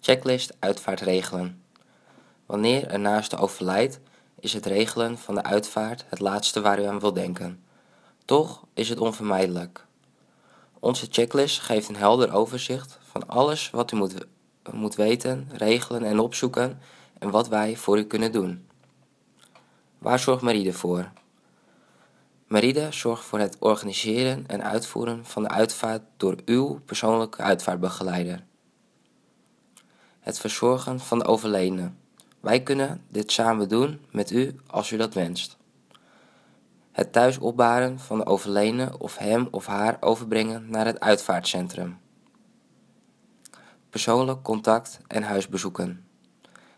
Checklist uitvaart regelen. Wanneer een naaste overlijdt, is het regelen van de uitvaart het laatste waar u aan wilt denken. Toch is het onvermijdelijk. Onze checklist geeft een helder overzicht van alles wat u moet, moet weten, regelen en opzoeken en wat wij voor u kunnen doen. Waar zorgt Meride voor? Meride zorgt voor het organiseren en uitvoeren van de uitvaart door uw persoonlijke uitvaartbegeleider. Het verzorgen van de overledene. Wij kunnen dit samen doen met u als u dat wenst. Het thuis opbaren van de overledene of hem of haar overbrengen naar het uitvaartcentrum. Persoonlijk contact en huisbezoeken.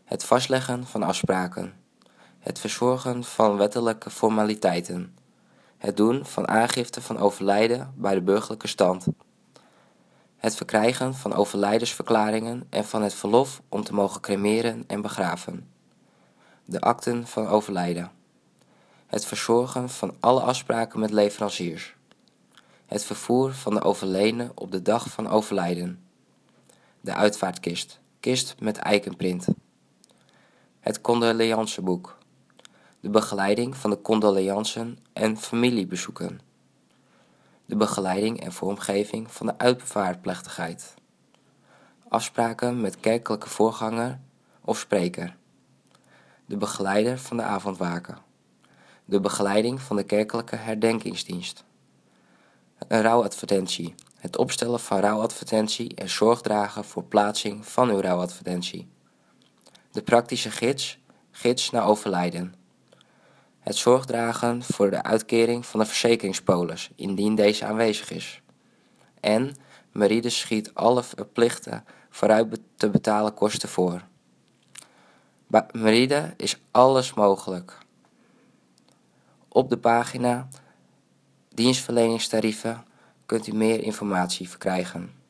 Het vastleggen van afspraken. Het verzorgen van wettelijke formaliteiten. Het doen van aangifte van overlijden bij de burgerlijke stand. Het verkrijgen van overlijdensverklaringen en van het verlof om te mogen cremeren en begraven. De akten van overlijden. Het verzorgen van alle afspraken met leveranciers. Het vervoer van de overledene op de dag van overlijden. De uitvaartkist. Kist met eikenprint. Het condoleanceboek. De begeleiding van de condoleancen en familiebezoeken. De begeleiding en vormgeving van de uitvaartplechtigheid. Afspraken met kerkelijke voorganger of spreker. De begeleider van de avondwaken. De begeleiding van de kerkelijke herdenkingsdienst. Een rouwadvertentie. Het opstellen van rouwadvertentie en zorg dragen voor plaatsing van uw rouwadvertentie. De praktische gids, gids naar overlijden. Het zorgdragen voor de uitkering van de verzekeringspolis, indien deze aanwezig is. En Meride schiet alle verplichte vooruit te betalen kosten voor. Bij is alles mogelijk. Op de pagina dienstverleningstarieven kunt u meer informatie verkrijgen.